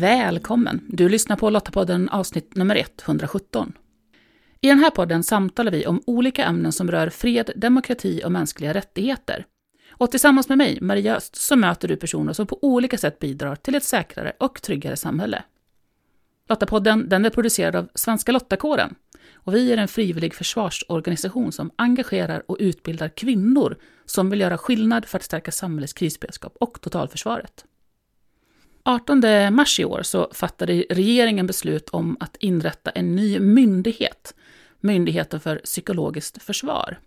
Välkommen! Du lyssnar på Lottapodden avsnitt nummer 117. I den här podden samtalar vi om olika ämnen som rör fred, demokrati och mänskliga rättigheter. Och tillsammans med mig, Maria Öst, så möter du personer som på olika sätt bidrar till ett säkrare och tryggare samhälle. Lottapodden den är producerad av Svenska Lottakåren och vi är en frivillig försvarsorganisation som engagerar och utbildar kvinnor som vill göra skillnad för att stärka samhällets krisberedskap och totalförsvaret. 18 mars i år så fattade regeringen beslut om att inrätta en ny myndighet, Myndigheten för psykologiskt försvar.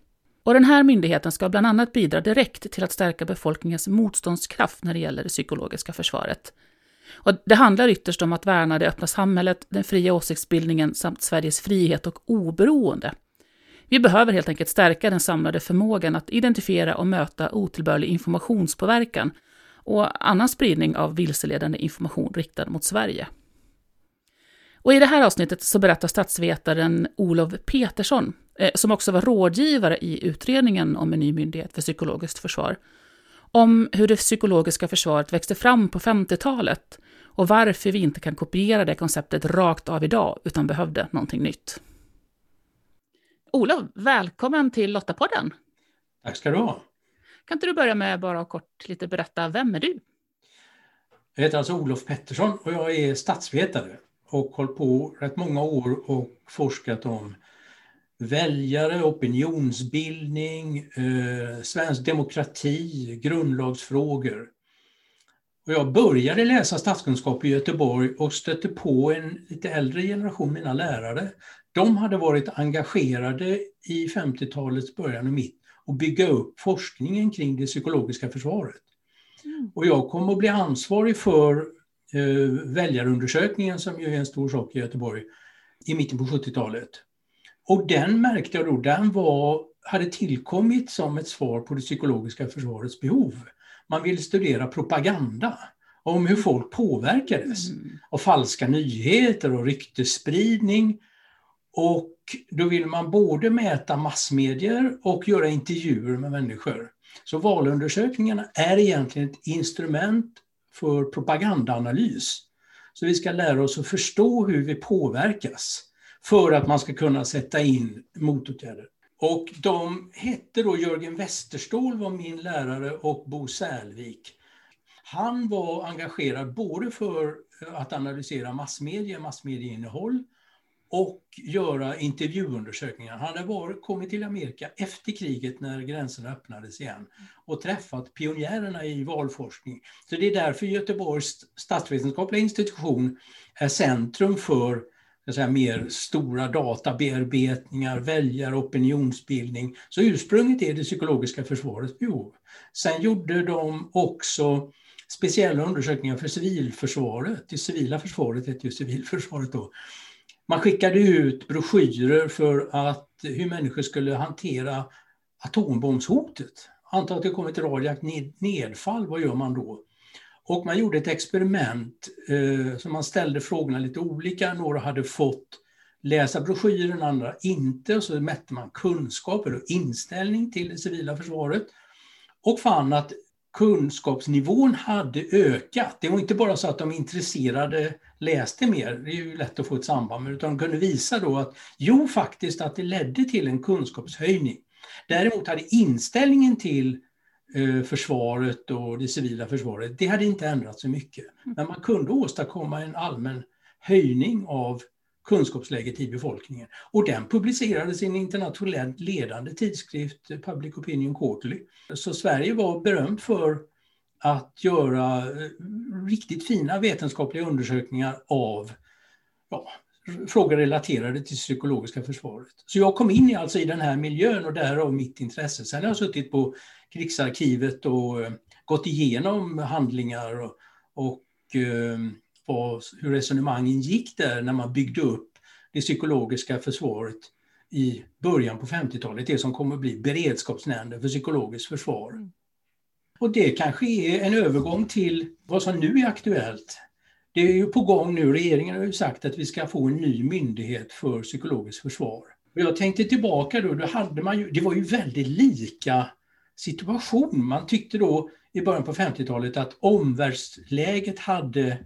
Och den här myndigheten ska bland annat bidra direkt till att stärka befolkningens motståndskraft när det gäller det psykologiska försvaret. Och det handlar ytterst om att värna det öppna samhället, den fria åsiktsbildningen samt Sveriges frihet och oberoende. Vi behöver helt enkelt stärka den samlade förmågan att identifiera och möta otillbörlig informationspåverkan och annan spridning av vilseledande information riktad mot Sverige. Och I det här avsnittet så berättar statsvetaren Olof Petersson, eh, som också var rådgivare i utredningen om en ny myndighet för psykologiskt försvar, om hur det psykologiska försvaret växte fram på 50-talet och varför vi inte kan kopiera det konceptet rakt av idag, utan behövde någonting nytt. Olof, välkommen till Lottapodden. Tack ska du ha. Kan inte du börja med bara kort lite berätta, vem är du? Jag heter alltså Olof Pettersson och jag är statsvetare och har hållit på rätt många år och forskat om väljare, opinionsbildning, eh, svensk demokrati, grundlagsfrågor. Och jag började läsa statskunskap i Göteborg och stötte på en lite äldre generation, mina lärare. De hade varit engagerade i 50-talets början och mitt och bygga upp forskningen kring det psykologiska försvaret. Mm. Och jag kom att bli ansvarig för eh, väljarundersökningen som ju är en stor sak i Göteborg i mitten på 70-talet. Och den märkte jag då, den var, hade tillkommit som ett svar på det psykologiska försvarets behov. Man ville studera propaganda om hur folk påverkades mm. av falska nyheter och ryktesspridning och då vill man både mäta massmedier och göra intervjuer med människor. Så valundersökningarna är egentligen ett instrument för propagandaanalys. Så vi ska lära oss att förstå hur vi påverkas för att man ska kunna sätta in motåtgärder. Och de hette då Jörgen Westerståhl var min lärare och Bo Särlvik. Han var engagerad både för att analysera massmedia, massmedieinnehåll och göra intervjuundersökningar. Han hade varit, kommit till Amerika efter kriget när gränserna öppnades igen och träffat pionjärerna i valforskning. Så det är därför Göteborgs statsvetenskapliga institution är centrum för säga, mer stora databearbetningar, väljare, opinionsbildning. Så ursprunget är det psykologiska försvarets behov. Sen gjorde de också speciella undersökningar för civilförsvaret. Det civila försvaret hette ju civilförsvaret då man skickade ut broschyrer för att, hur människor skulle hantera atombombshotet. Anta att det kommer ett radioaktivt nedfall, vad gör man då? Och man gjorde ett experiment, eh, så man ställde frågorna lite olika. Några hade fått läsa broschyren, andra inte. Och så mätte man kunskaper och inställning till det civila försvaret. Och fann att kunskapsnivån hade ökat. Det var inte bara så att de intresserade läste mer, det är ju lätt att få ett samband med, utan de kunde visa då att jo, faktiskt att det ledde till en kunskapshöjning. Däremot hade inställningen till eh, försvaret och det civila försvaret, det hade inte ändrats så mycket. Men man kunde åstadkomma en allmän höjning av kunskapsläget i befolkningen. Och den publicerades i en internationellt ledande tidskrift, Public Opinion Quarterly. Så Sverige var berömt för att göra eh, riktigt fina vetenskapliga undersökningar av ja, frågor relaterade till psykologiska försvaret. Så jag kom in i, alltså i den här miljön och därav mitt intresse. Sen har jag suttit på krigsarkivet och eh, gått igenom handlingar och, och eh, vad, hur resonemangen gick där när man byggde upp det psykologiska försvaret i början på 50-talet, det som kommer att bli beredskapsnämnden för psykologiskt försvar. Mm. Och det kanske är en övergång till vad som nu är aktuellt. Det är ju på gång nu, regeringen har ju sagt att vi ska få en ny myndighet för psykologiskt försvar. Och jag tänkte tillbaka då, då hade man ju, det var ju väldigt lika situation. Man tyckte då i början på 50-talet att omvärldsläget hade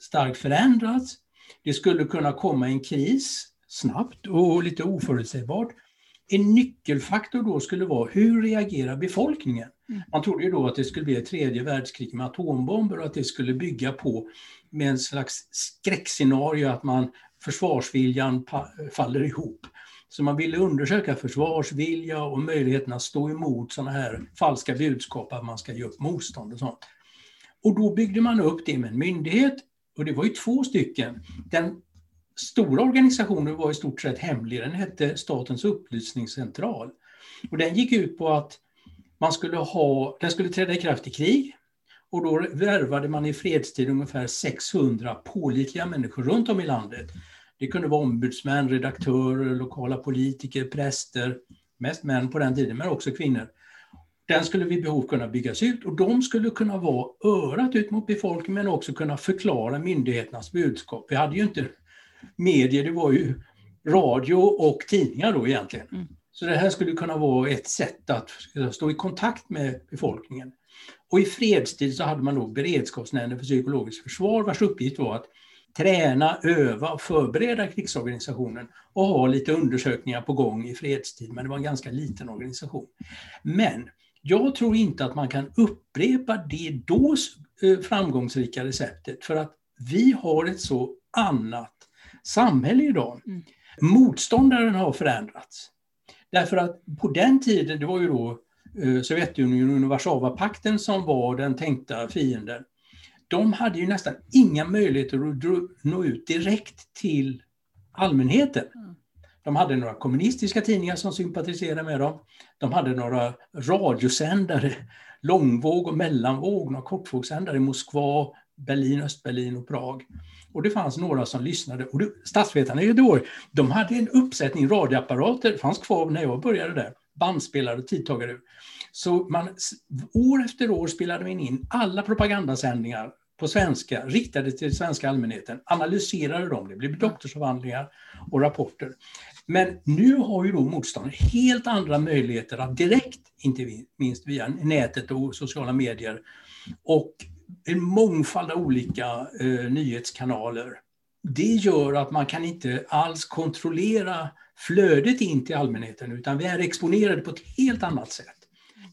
starkt förändrats. Det skulle kunna komma en kris snabbt och lite oförutsägbart. En nyckelfaktor då skulle vara hur reagerar befolkningen? Mm. Man trodde ju då att det skulle bli ett tredje världskrig med atombomber och att det skulle bygga på med en slags skräckscenario att man försvarsviljan faller ihop. Så man ville undersöka försvarsvilja och möjligheten att stå emot sådana här falska budskap att man ska ge upp motstånd och sånt. Och då byggde man upp det med en myndighet och det var ju två stycken. Den stora organisationen var i stort sett hemlig, den hette Statens upplysningscentral. Och den gick ut på att man skulle ha, den skulle träda i kraft i krig och då värvade man i fredstid ungefär 600 pålitliga människor runt om i landet. Det kunde vara ombudsmän, redaktörer, lokala politiker, präster, mest män på den tiden, men också kvinnor. Den skulle vid behov kunna byggas ut och de skulle kunna vara örat ut mot befolkningen men också kunna förklara myndigheternas budskap. Vi hade ju inte medier, det var ju radio och tidningar då egentligen. Mm. Så det här skulle kunna vara ett sätt att stå i kontakt med befolkningen. Och i fredstid så hade man då beredskapsnämnden för psykologiskt försvar vars uppgift var att träna, öva och förbereda krigsorganisationen och ha lite undersökningar på gång i fredstid, men det var en ganska liten organisation. Men jag tror inte att man kan upprepa det då eh, framgångsrika receptet för att vi har ett så annat samhälle idag. Mm. Motståndaren har förändrats. Därför att på den tiden, det var ju då eh, Sovjetunionen och Warszawapakten som var den tänkta fienden. De hade ju nästan inga möjligheter att nå ut direkt till allmänheten. De hade några kommunistiska tidningar som sympatiserade med dem. De hade några radiosändare, långvåg och mellanvåg, några kortvågssändare i Moskva, Berlin, Östberlin och Prag. Och det fanns några som lyssnade. Och det, statsvetarna i Göteborg, de hade en uppsättning radioapparater, det fanns kvar när jag började där, bandspelare och tidtagare. Så man, år efter år spelade man in alla propagandasändningar på svenska, riktade till svenska allmänheten, analyserade dem, det blev doktorsavhandlingar och rapporter. Men nu har ju då motståndare helt andra möjligheter att direkt, inte minst via nätet och sociala medier, och en mångfald av olika eh, nyhetskanaler. Det gör att man kan inte alls kontrollera flödet in till allmänheten utan vi är exponerade på ett helt annat sätt.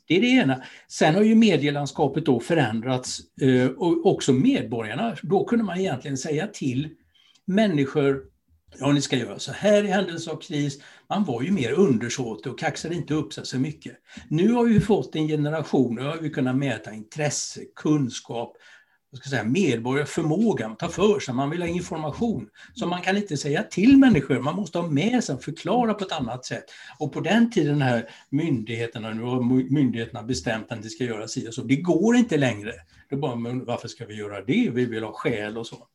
Det är det ena. Sen har ju medielandskapet då förändrats eh, och också medborgarna. Då kunde man egentligen säga till människor ja ni ska göra så här i händelse av kris. Man var ju mer undersåtig och kaxade inte upp sig så mycket. Nu har vi fått en generation, nu har vi kunnat mäta intresse, kunskap, jag ska säga, medborgarförmågan, ta för sig, man vill ha information. Så man kan inte säga till människor, man måste ha med sig, förklara på ett annat sätt. Och på den tiden här myndigheterna, nu har myndigheterna bestämt att det ska göra si och så, det går inte längre. Då bara, men varför ska vi göra det? Vi vill ha skäl och så.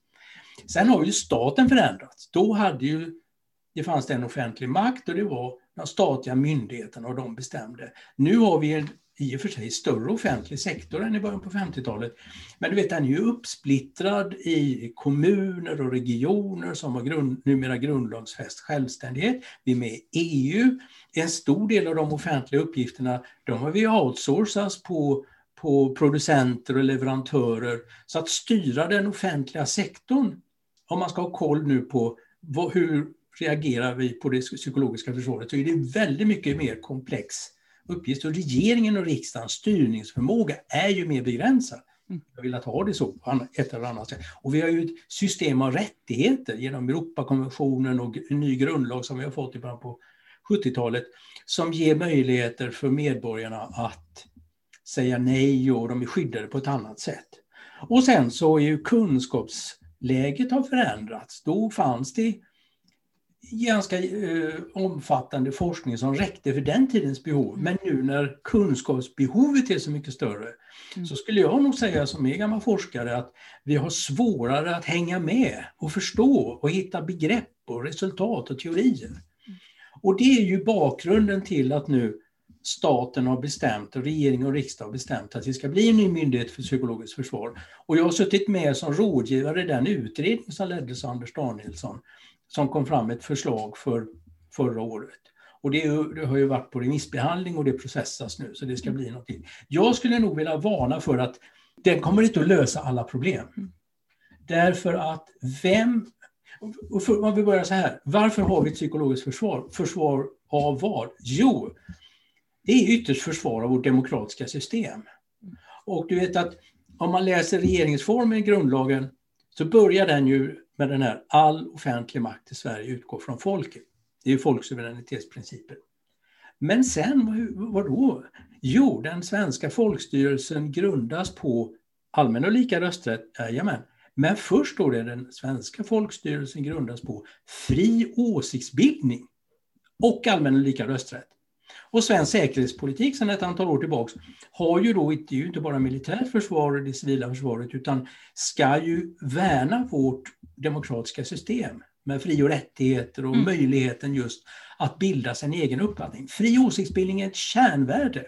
Sen har ju staten förändrats. Då hade ju, det fanns det en offentlig makt och det var de statliga myndigheterna och de bestämde. Nu har vi en i och för sig större offentlig sektor än i början på 50-talet. Men du vet, den är ju uppsplittrad i kommuner och regioner som har grund, numera grundlagsfäst självständighet. Vi är med i EU. En stor del av de offentliga uppgifterna, de har vi outsourcats på på producenter och leverantörer. Så att styra den offentliga sektorn om man ska ha koll nu på vad, hur reagerar vi på det psykologiska försvaret så är det väldigt mycket mer komplext uppgift. Och regeringen och riksdagens styrningsförmåga är ju mer begränsad. Mm. Jag vill att ha det så på ett eller annat sätt. Och vi har ju ett system av rättigheter genom Europakonventionen och en ny grundlag som vi har fått i början på 70-talet som ger möjligheter för medborgarna att säga nej och de är skyddade på ett annat sätt. Och sen så är ju kunskaps läget har förändrats. Då fanns det ganska eh, omfattande forskning som räckte för den tidens behov. Men nu när kunskapsbehovet är så mycket större mm. så skulle jag nog säga som är gammal forskare att vi har svårare att hänga med och förstå och hitta begrepp och resultat och teorier. Mm. Och det är ju bakgrunden till att nu staten har bestämt och regering och riksdag har bestämt att det ska bli en ny myndighet för psykologiskt försvar. Och jag har suttit med som rådgivare i den utredning som leddes av Anders Danielsson som kom fram med ett förslag för förra året. Och det, det, har ju varit på remissbehandling och det processas nu så det ska bli någonting. Jag skulle nog vilja varna för att den kommer inte att lösa alla problem. Därför att vem... Och för, om vi börjar så här, varför har vi ett psykologiskt försvar? Försvar av vad? Jo, det är ytterst försvar av vårt demokratiska system. Och du vet att om man läser regeringsformen i grundlagen så börjar den ju med den här all offentlig makt i Sverige utgår från folket. Det är ju folksuveränitetsprincipen. Men sen, vad då? Jo, den svenska folkstyrelsen grundas på allmän och lika rösträtt, jajamän. Men först då det den svenska folkstyrelsen grundas på fri åsiktsbildning och allmän och lika rösträtt. Och svensk säkerhetspolitik sedan ett antal år tillbaks har ju då inte, inte bara militärt försvar och det civila försvaret utan ska ju värna vårt demokratiska system med fri och rättigheter och mm. möjligheten just att bilda sin egen uppfattning. Fri åsiktsbildning är ett kärnvärde.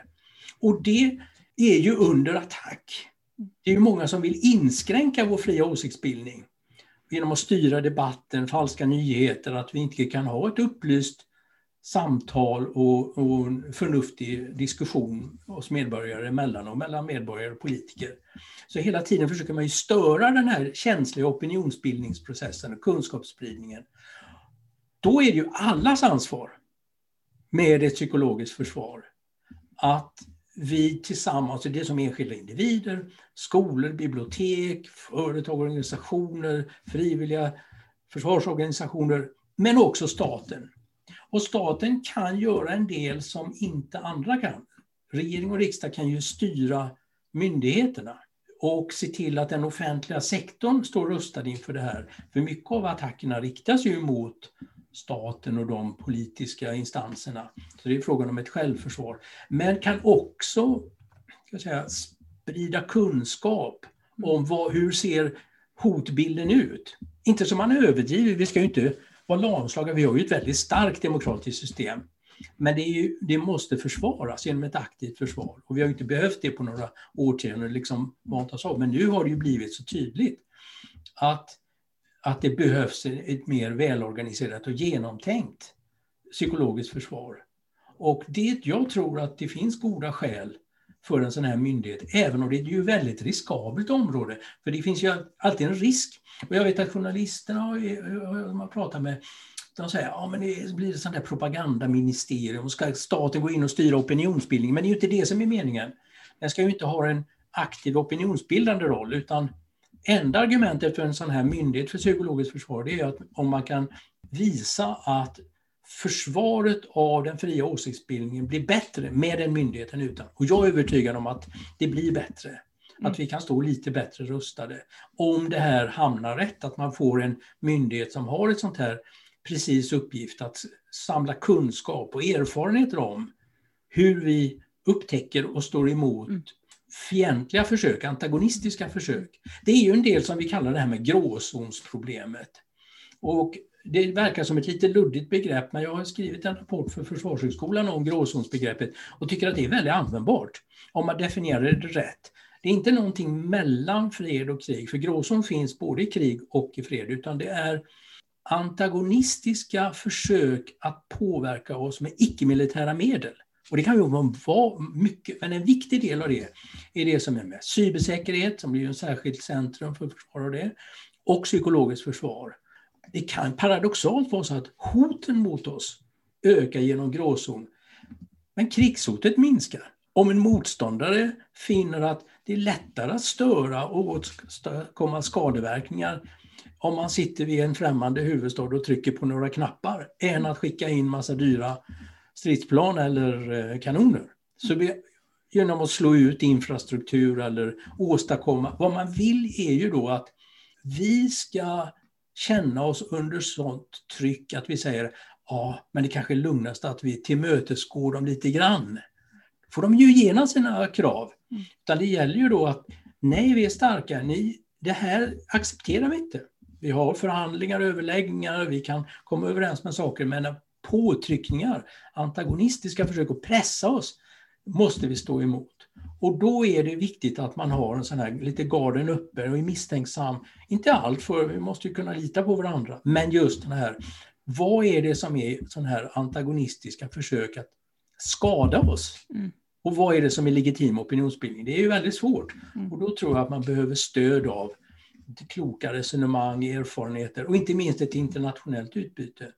Och det är ju under attack. Det är ju många som vill inskränka vår fria åsiktsbildning genom att styra debatten, falska nyheter, att vi inte kan ha ett upplyst samtal och, och förnuftig diskussion oss medborgare emellan och mellan medborgare och politiker. Så hela tiden försöker man ju störa den här känsliga opinionsbildningsprocessen och kunskapsspridningen. Då är det ju allas ansvar med ett psykologiskt försvar att vi tillsammans, det som enskilda individer, skolor, bibliotek, företag, organisationer, frivilliga försvarsorganisationer, men också staten. Och staten kan göra en del som inte andra kan. Regering och riksdag kan ju styra myndigheterna och se till att den offentliga sektorn står rustad inför det här. För mycket av attackerna riktas ju mot staten och de politiska instanserna. Så det är frågan om ett självförsvar. Men kan också ska säga, sprida kunskap om vad, hur ser hotbilden ut. Inte som man överdriver, vi ska ju inte vara lamslagna, vi har ju ett väldigt starkt demokratiskt system. Men det, ju, det, måste försvaras genom ett aktivt försvar. Och vi har inte behövt det på några årtionden, liksom vant oss av. Men nu har det ju blivit så tydligt att att det behövs ett mer välorganiserat och genomtänkt psykologiskt försvar. Och det, jag tror att det finns goda skäl för en sån här myndighet, även om det är ju ett väldigt riskabelt område. För det finns ju alltid en risk. Och jag vet att journalisterna man pratar med, de säger ja men det blir ett sånt där propagandaministerium, ska staten gå in och styra opinionsbildningen? Men det är ju inte det som är meningen. Den ska ju inte ha en aktiv opinionsbildande roll, utan enda argumentet för en sån här myndighet för psykologiskt försvar det är att om man kan visa att försvaret av den fria åsiktsbildningen blir bättre med den myndigheten utan. Och jag är övertygad om att det blir bättre. Mm. Att vi kan stå lite bättre rustade. Om det här hamnar rätt, att man får en myndighet som har ett sånt här precis uppgift att samla kunskap och erfarenheter om hur vi upptäcker och står emot mm fientliga försök, antagonistiska försök. Det är ju en del som vi kallar det här med gråzonsproblemet. Och det verkar som ett lite luddigt begrepp, men jag har skrivit en rapport för Försvarshögskolan om gråzonsbegreppet och tycker att det är väldigt användbart om man definierar det rätt. Det är inte någonting mellan fred och krig, för gråzon finns både i krig och i fred, utan det är antagonistiska försök att påverka oss med icke-militära medel. Och det kan ju vara mycket, men en viktig del av det är det som är med cybersäkerhet, som blir en särskilt centrum för försvar av det, och psykologiskt försvar. Det kan paradoxalt vara så att hoten mot oss ökar genom gråzon, men krigshotet minskar. Om en motståndare finner att det är lättare att störa och åstadkomma skadeverkningar om man sitter vid en främmande huvudstad och trycker på några knappar än att skicka in massa dyra stridsplan eller eh, kanoner. Så vi, genom att slå ut infrastruktur eller åstadkomma, vad man vill är ju då att vi ska känna oss under sånt tryck att vi säger ja, men det kanske är lugnast att vi tillmötesgår dem lite grann. får de ju igenom sina krav. Mm. Utan det gäller ju då att nej, vi är starka, ni, det här accepterar vi inte. Vi har förhandlingar, överläggningar, vi kan komma överens med saker, men påtryckningar, antagonistiska försök att pressa oss, måste vi stå emot. Och då är det viktigt att man har en sån här lite garden uppe och är misstänksam. Inte allt, för vi måste ju kunna lita på varandra, men just den här, vad är det som är sån här antagonistiska försök att skada oss? Mm. Och vad är det som är legitim opinionsbildning? Det är ju väldigt svårt. Mm. Och då tror jag att man behöver stöd av kloka resonemang, erfarenheter och inte minst ett internationellt utbyte.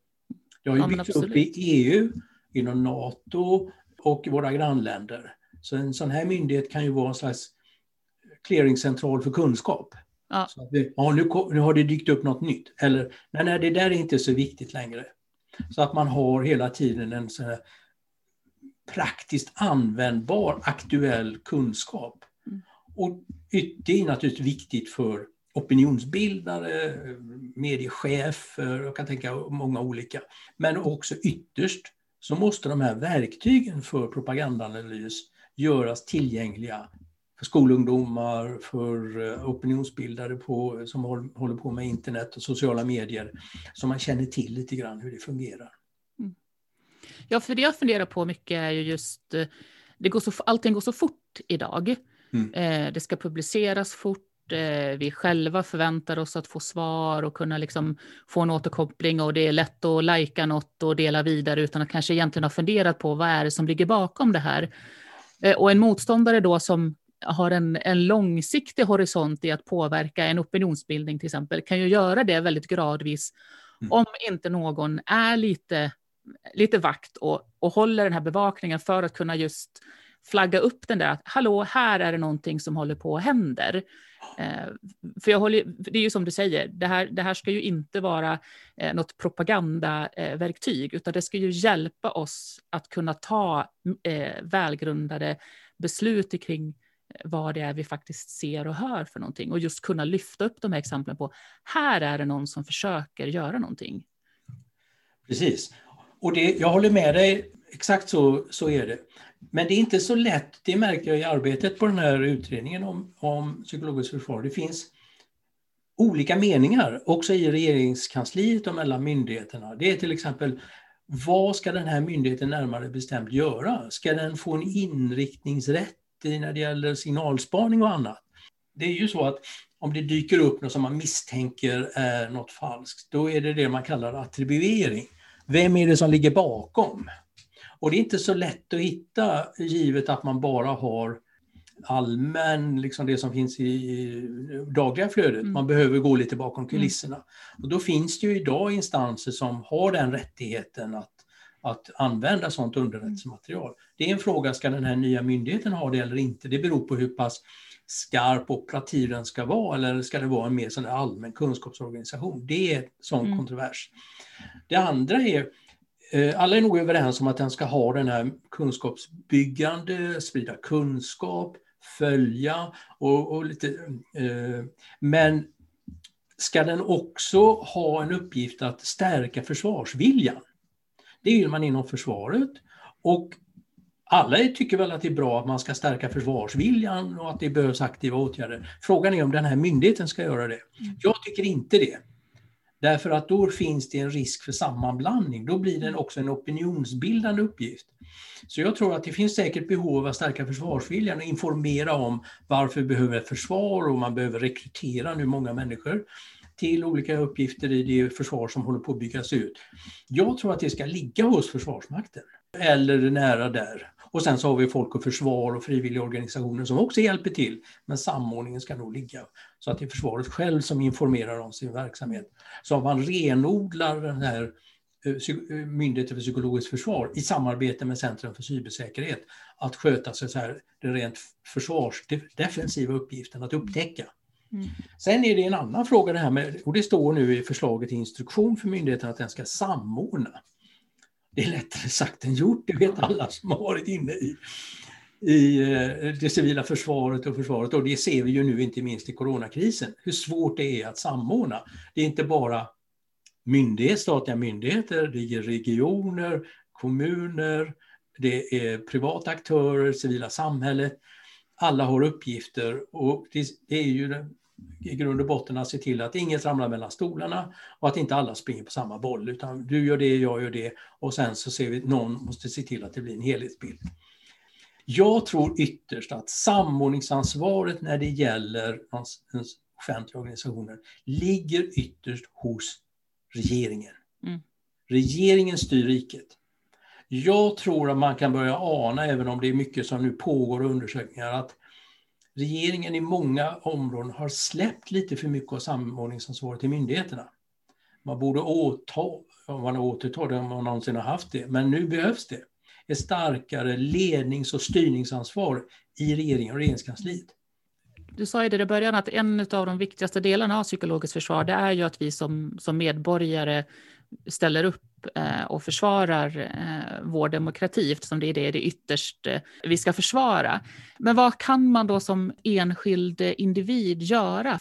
Det har ju Ja, byggts upp i EU, inom NATO och i våra grannländer. Så en sån här myndighet kan ju vara en slags clearingcentral för kunskap. Ja. Så att vi, ja, nu, nu har det dykt upp något nytt. Eller, nej, nej, det där är inte så viktigt längre. Så att man har hela tiden en sån här praktiskt användbar, aktuell kunskap. Mm. Och det är naturligtvis viktigt för opinionsbildare, mediechefer, jag kan tänka många olika. Men också ytterst så måste de här verktygen för propagandaanalys göras tillgängliga för skolungdomar, för eh, opinionsbildare på, som håll- håller på med internet och sociala medier, så man känner till lite grann hur det fungerar. Ja, för det jag funderar på mycket är ju just, eh, det går så, allting går så fort idag. Mm. Eh, det ska publiceras fort, vi själva förväntar oss att få svar och kunna liksom få en återkoppling och det är lätt att lajka något och dela vidare utan att kanske egentligen ha funderat på vad är det som ligger bakom det här. Eh, och en motståndare då som har en, en långsiktig horisont i att påverka en opinionsbildning till exempel kan ju göra det väldigt gradvis Mm. om inte någon är lite lite vakt och, och håller den här bevakningen för att kunna just flagga upp den där att hallå, här är det någonting som håller på och händer. Eh, för jag håller, det är ju som du säger, det här, det här ska ju inte vara eh, något propagandaverktyg, utan det ska ju hjälpa oss att kunna ta eh, välgrundade beslut kring eh, vad det är vi faktiskt ser och hör för någonting och just kunna lyfta upp de här exemplen på här är det någon som försöker göra någonting. Precis. Och det, jag håller med dig, exakt så, så är det. Men det är inte så lätt, det märker jag i arbetet på den här utredningen om, om psykologiskt försvar. Det finns olika meningar också i regeringskansliet och mellan myndigheterna. Det är till exempel, vad ska den här myndigheten närmare bestämt göra? Ska den få en inriktningsrätt när det gäller signalspaning och annat? Det är ju så att om det dyker upp något som man misstänker är något falskt, då är det det man kallar attribuering. Vem är det som ligger bakom? Och det är inte så lätt att hitta givet att man bara har allmän, liksom det som finns i, dagliga flödet. Mm. Man behöver gå lite bakom kulisserna. Och då finns det ju idag instanser som har den rättigheten att, att använda sådant underrättelsematerial. Det är en fråga, ska den här nya myndigheten ha det eller inte? Det beror på hur pass skarp operativ den ska vara eller ska det vara en mer sån allmän kunskapsorganisation? Det är en sån Mm. kontrovers. Det andra är, alla är nog överens om att den ska ha den här kunskapsbyggande, sprida kunskap, följa och, och lite... Eh, men ska den också ha en uppgift att stärka försvarsviljan? Det vill man inom försvaret. Och alla tycker väl att det är bra att man ska stärka försvarsviljan och att det behövs aktiva åtgärder. Frågan är om den här myndigheten ska göra det. Jag tycker inte det. Därför att då finns det en risk för sammanblandning. Då blir det också en opinionsbildande uppgift. Så jag tror att det finns säkert behov av att stärka försvarsviljan och informera om varför vi behöver ett försvar och man behöver rekrytera nu många människor till olika uppgifter i det försvar som håller på att byggas ut. Jag tror att det ska ligga hos Försvarsmakten eller nära där. Och sen så har vi Folk och Försvar och frivilliga organisationer som också hjälper till. Men samordningen ska nog ligga så att det är försvaret själv som informerar om sin verksamhet. Så om man renodlar den här eh, eh, Myndigheten för psykologiskt försvar i samarbete med Centrum för cybersäkerhet att sköta sig så här, den rent försvarsdefensiva uppgiften att upptäcka. Mm. Sen är det en annan fråga det här med, och det står nu i förslaget till instruktion för myndigheten att den ska samordna. Det är lättare sagt än gjort, det vet alla som har varit inne i, i eh, det civila försvaret och försvaret. Och det ser vi ju nu inte minst i coronakrisen, hur svårt det är att samordna. Det är inte bara myndighet, statliga myndigheter, det är regioner, kommuner, det är privata aktörer, civila samhället. Alla har uppgifter och det, är ju i grund och botten att se till att inget ramlar mellan stolarna och att inte alla springer på samma boll utan du gör det, jag gör det och sen så ser vi någon måste se till att det blir en helhetsbild. Jag tror ytterst att samordningsansvaret när det gäller offentliga organisationer ligger ytterst hos regeringen. Mm. Regeringen styr riket. Jag tror att man kan börja ana, även om det är mycket som nu pågår och undersökningar, att regeringen i många områden har släppt lite för mycket av samordningsansvaret till myndigheterna. Man borde åta, om man återtar det om man någonsin har haft det, men nu behövs det ett starkare lednings och styrningsansvar i regeringen och regeringskansliet. Du sa ju det i början att en av de viktigaste delarna av psykologiskt försvar det är ju att vi som, som medborgare ställer upp eh, och försvarar eh, vår demokrati eftersom det är det, det ytterst eh, vi ska försvara. Men vad kan man då som enskild individ göra?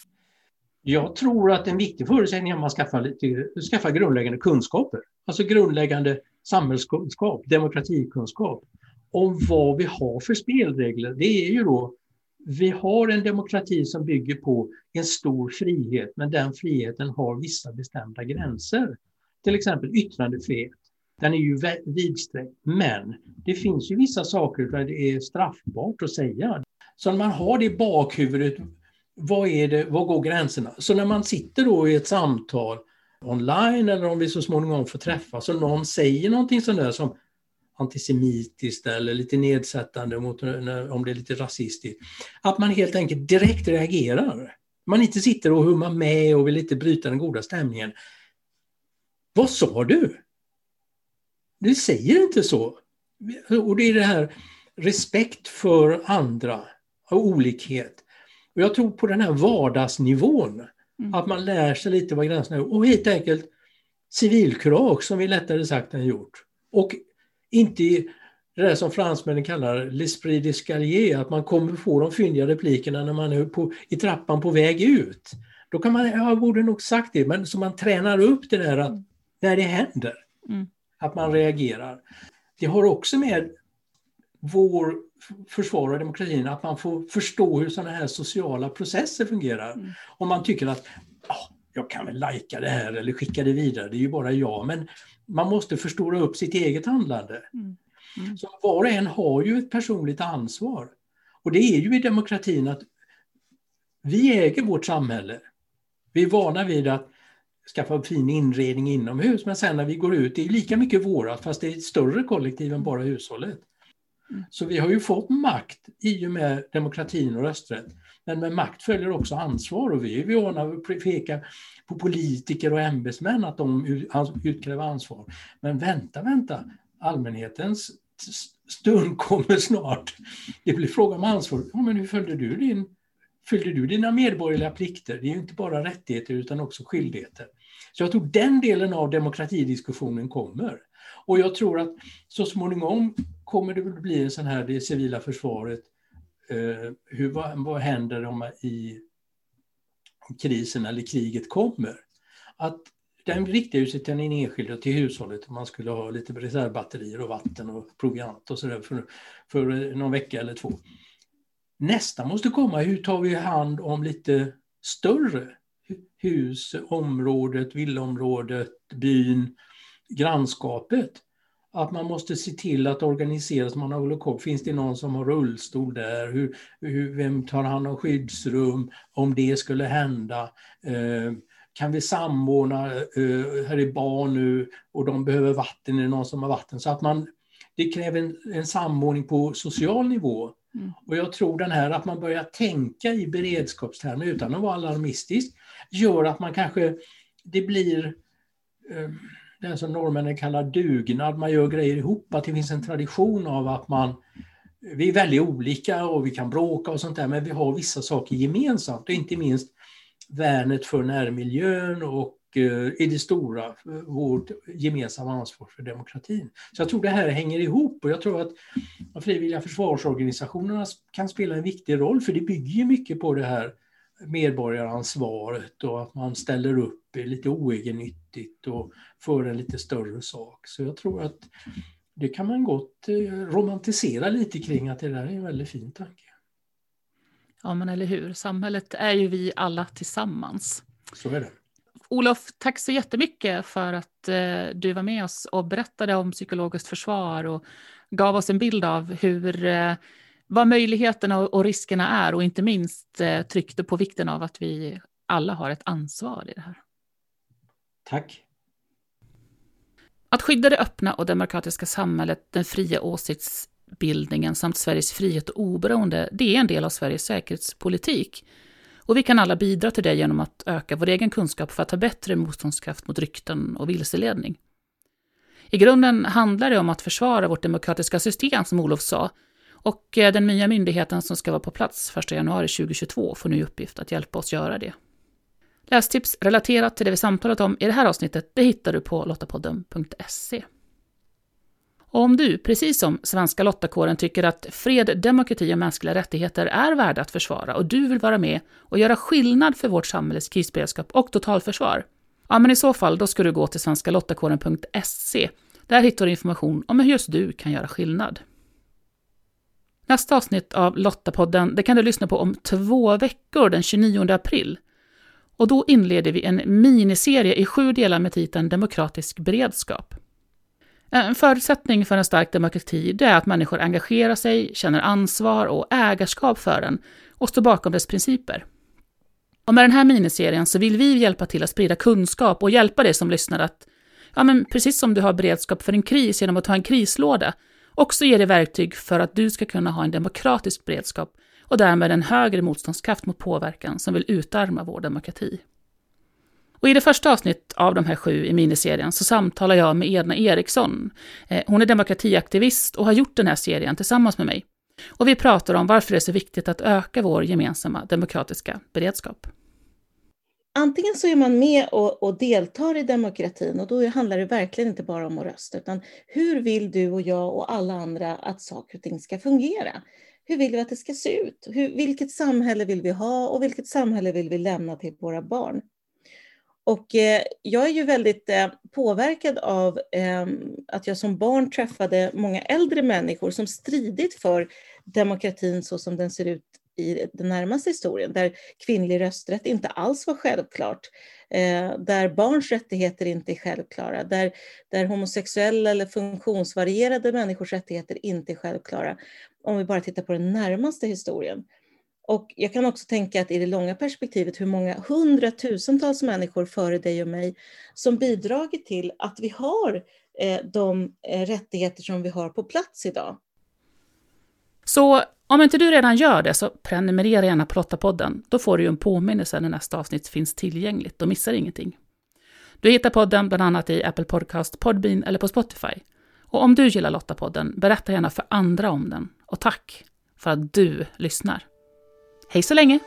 Jag tror att en viktig förutsättning är att man skaffar, lite, skaffar grundläggande kunskaper. Alltså grundläggande samhällskunskap, demokratikunskap om vad vi har för spelregler. Det är ju då, vi har en demokrati som bygger på en stor frihet, men den friheten har vissa bestämda gränser. Till exempel yttrandefrihet. Den är ju vidsträckt, men det finns ju vissa saker där det är straffbart att säga. Så när man har det i bakhuvudet, vad, är det, var går gränserna? Så när man sitter då i ett samtal online eller om vi så småningom får träffas och någon säger någonting sånt där som antisemitiskt eller lite nedsättande mot, om det är lite rasistiskt. Att man helt enkelt direkt reagerar. Man inte sitter och hummar med och vill inte bryta den goda stämningen. Vad sa du? Du säger inte så. Och det är det här respekt för andra och olikhet. Och jag tror på den här vardagsnivån, mm. att man lär sig lite vad gränserna är. Och helt enkelt civilkurage, som vi lättare sagt än gjort. Och inte det där som fransmännen kallar l'esprit d'escalier, att man kommer få de fyndiga replikerna när man är på, i trappan på väg ut. Då kan man, jag borde nog sagt det, men så man tränar upp det där att när det händer, mm. att man reagerar. Det har också med vår försvar av demokratin, att man får förstå hur sådana här sociala processer fungerar. Mm. Om man tycker att oh, jag kan väl lajka det här eller skicka det vidare, det är ju bara jag. Men man måste förstora upp sitt eget handlande. Mm. Mm. Så var och en har ju ett personligt ansvar. Och det är ju i demokratin att vi äger vårt samhälle. Vi är vana vid att skaffa fin inredning inomhus, men sen när vi går ut, det är lika mycket vårat fast det är ett större kollektiv än bara hushållet. Mm. Så vi har ju fått makt i och med demokratin och rösträtt. Men med makt följer också ansvar och vi är vana att peka på politiker och ämbetsmän att de utkräver ansvar. Men vänta, vänta, allmänhetens stund kommer snart. Det blir fråga om ansvar. Ja, men hur följde du, din, följde du dina medborgerliga plikter? Det är ju inte bara rättigheter utan också skyldigheter. Så jag tror den delen av demokratidiskussionen kommer. Och jag tror att så småningom kommer det bli en sån här, det civila försvaret, eh, hur, vad, vad händer om i krisen eller kriget kommer? Att den riktar sig till den enskilde och till hushållet om man skulle ha lite reservbatterier och vatten och proviant och sådär för, för någon vecka eller två. Nästa måste komma, hur tar vi hand om lite större hus, området, villaområdet, byn, grannskapet? att man måste se till att organisera så man håller koll. Finns det någon som har rullstol där? Hur, hur, vem tar hand om skyddsrum om det skulle hända? Eh, kan vi samordna, eh, här är barn nu och de behöver vatten, är det någon som har vatten? Så att man, det kräver en, en samordning på social nivå. Mm. Och jag tror den här att man börjar tänka i beredskapstermer utan att vara alarmistisk, gör att man kanske, det blir eh, det som norrmännen kallar dugnad, man gör grejer ihop, att det finns en tradition av att man vi är väldigt olika och vi kan bråka och sånt där, men vi har vissa saker gemensamt, och inte minst värnet för närmiljön och i det stora vårt gemensamma ansvar för demokratin. Så jag tror det här hänger ihop och jag tror att de frivilliga försvarsorganisationerna kan spela en viktig roll för det bygger mycket på det här medborgaransvaret och att man ställer upp lite oegennyttigt och för en lite större sak. Så jag tror att det kan man gott eh, romantisera lite kring att det där är en väldigt fin tanke. Ja, men eller hur. Samhället är ju vi alla tillsammans. Så är det. Olof, tack så jättemycket för att eh, du var med oss och berättade om psykologiskt försvar och gav oss en bild av hur eh, vad möjligheterna och riskerna är och inte minst eh, tryckte på vikten av att vi alla har ett ansvar i det här. Tack. Att skydda det öppna och demokratiska samhället, den fria åsikts folkbildningen samt Sveriges frihet och oberoende, det är en del av Sveriges säkerhetspolitik. Och vi kan alla bidra till det genom att öka vår egen kunskap för att ha bättre motståndskraft mot rykten och vilseledning. I grunden handlar det om att försvara vårt demokratiska system, som Olof sa, och eh, den nya myndigheten som ska vara på plats 1 januari 2022 får nu i uppgift att hjälpa oss göra det. Lästips relaterat till det vi samtalat om i det här avsnittet det hittar du på lottapodden.se. Om du, precis som svenska lottakåren, tycker att fred, demokrati och mänskliga rättigheter är värda att försvara och du vill vara med och göra skillnad för vårt samhälles krisberedskap och totalförsvar, ja men i så fall då ska du gå till svenskalottakåren.se. Där hittar du information om hur just du kan göra skillnad. Nästa avsnitt av Lottapodden det kan du lyssna på om två veckor, den 29 april. Och då inleder vi en miniserie i sju delar med titeln Demokratisk beredskap. En förutsättning för en stark demokrati är att människor engagerar sig, känner ansvar och ägarskap för den och står bakom dess principer. Och med den här miniserien så vill vi hjälpa till att sprida kunskap och hjälpa dig som lyssnar att, ja men precis som du har beredskap för en kris genom att ha en krislåda, också ge dig verktyg för att du ska kunna ha en demokratisk beredskap och därmed en högre motståndskraft mot påverkan som vill utarma vår demokrati. Och I det första avsnitt av de här sju i miniserien så samtalar jag med Edna Eriksson. Eh, hon är demokratiaktivist och har gjort den här serien tillsammans med mig. Och vi pratar om varför det är så viktigt att öka vår gemensamma demokratiska beredskap. Antingen så är man med och, och, deltar i demokratin och då handlar det verkligen inte bara om att rösta, utan hur vill du och jag och alla andra att saker och ting ska fungera? Hur vill vi att det ska se ut? Hur, vilket samhälle vill vi ha och vilket samhälle vill vi lämna till våra barn? Och eh, jag är ju väldigt eh, påverkad av eh, att jag som barn träffade många äldre människor som stridit för demokratin så som den ser ut i den närmaste historien, där kvinnlig rösträtt inte alls var självklart, eh, där barns rättigheter inte är självklara, där, där homosexuella eller funktionsvarierade människors rättigheter inte är självklara, om vi bara tittar på den närmaste historien. Och jag kan också tänka att i det långa perspektivet hur många hundratusentals människor före dig och mig som bidragit till att vi har eh, de eh, rättigheter som vi har på plats idag. Så om inte du redan gör det, så prenumerera gärna på Lottapodden. Då får du ju en påminnelse när nästa avsnitt finns tillgängligt och missar ingenting. Du hittar podden bland annat i Apple Podcast, Podbean eller på Spotify. Och om du gillar Lottapodden, berätta gärna för andra om den. Och tack för att du lyssnar. Hej så länge!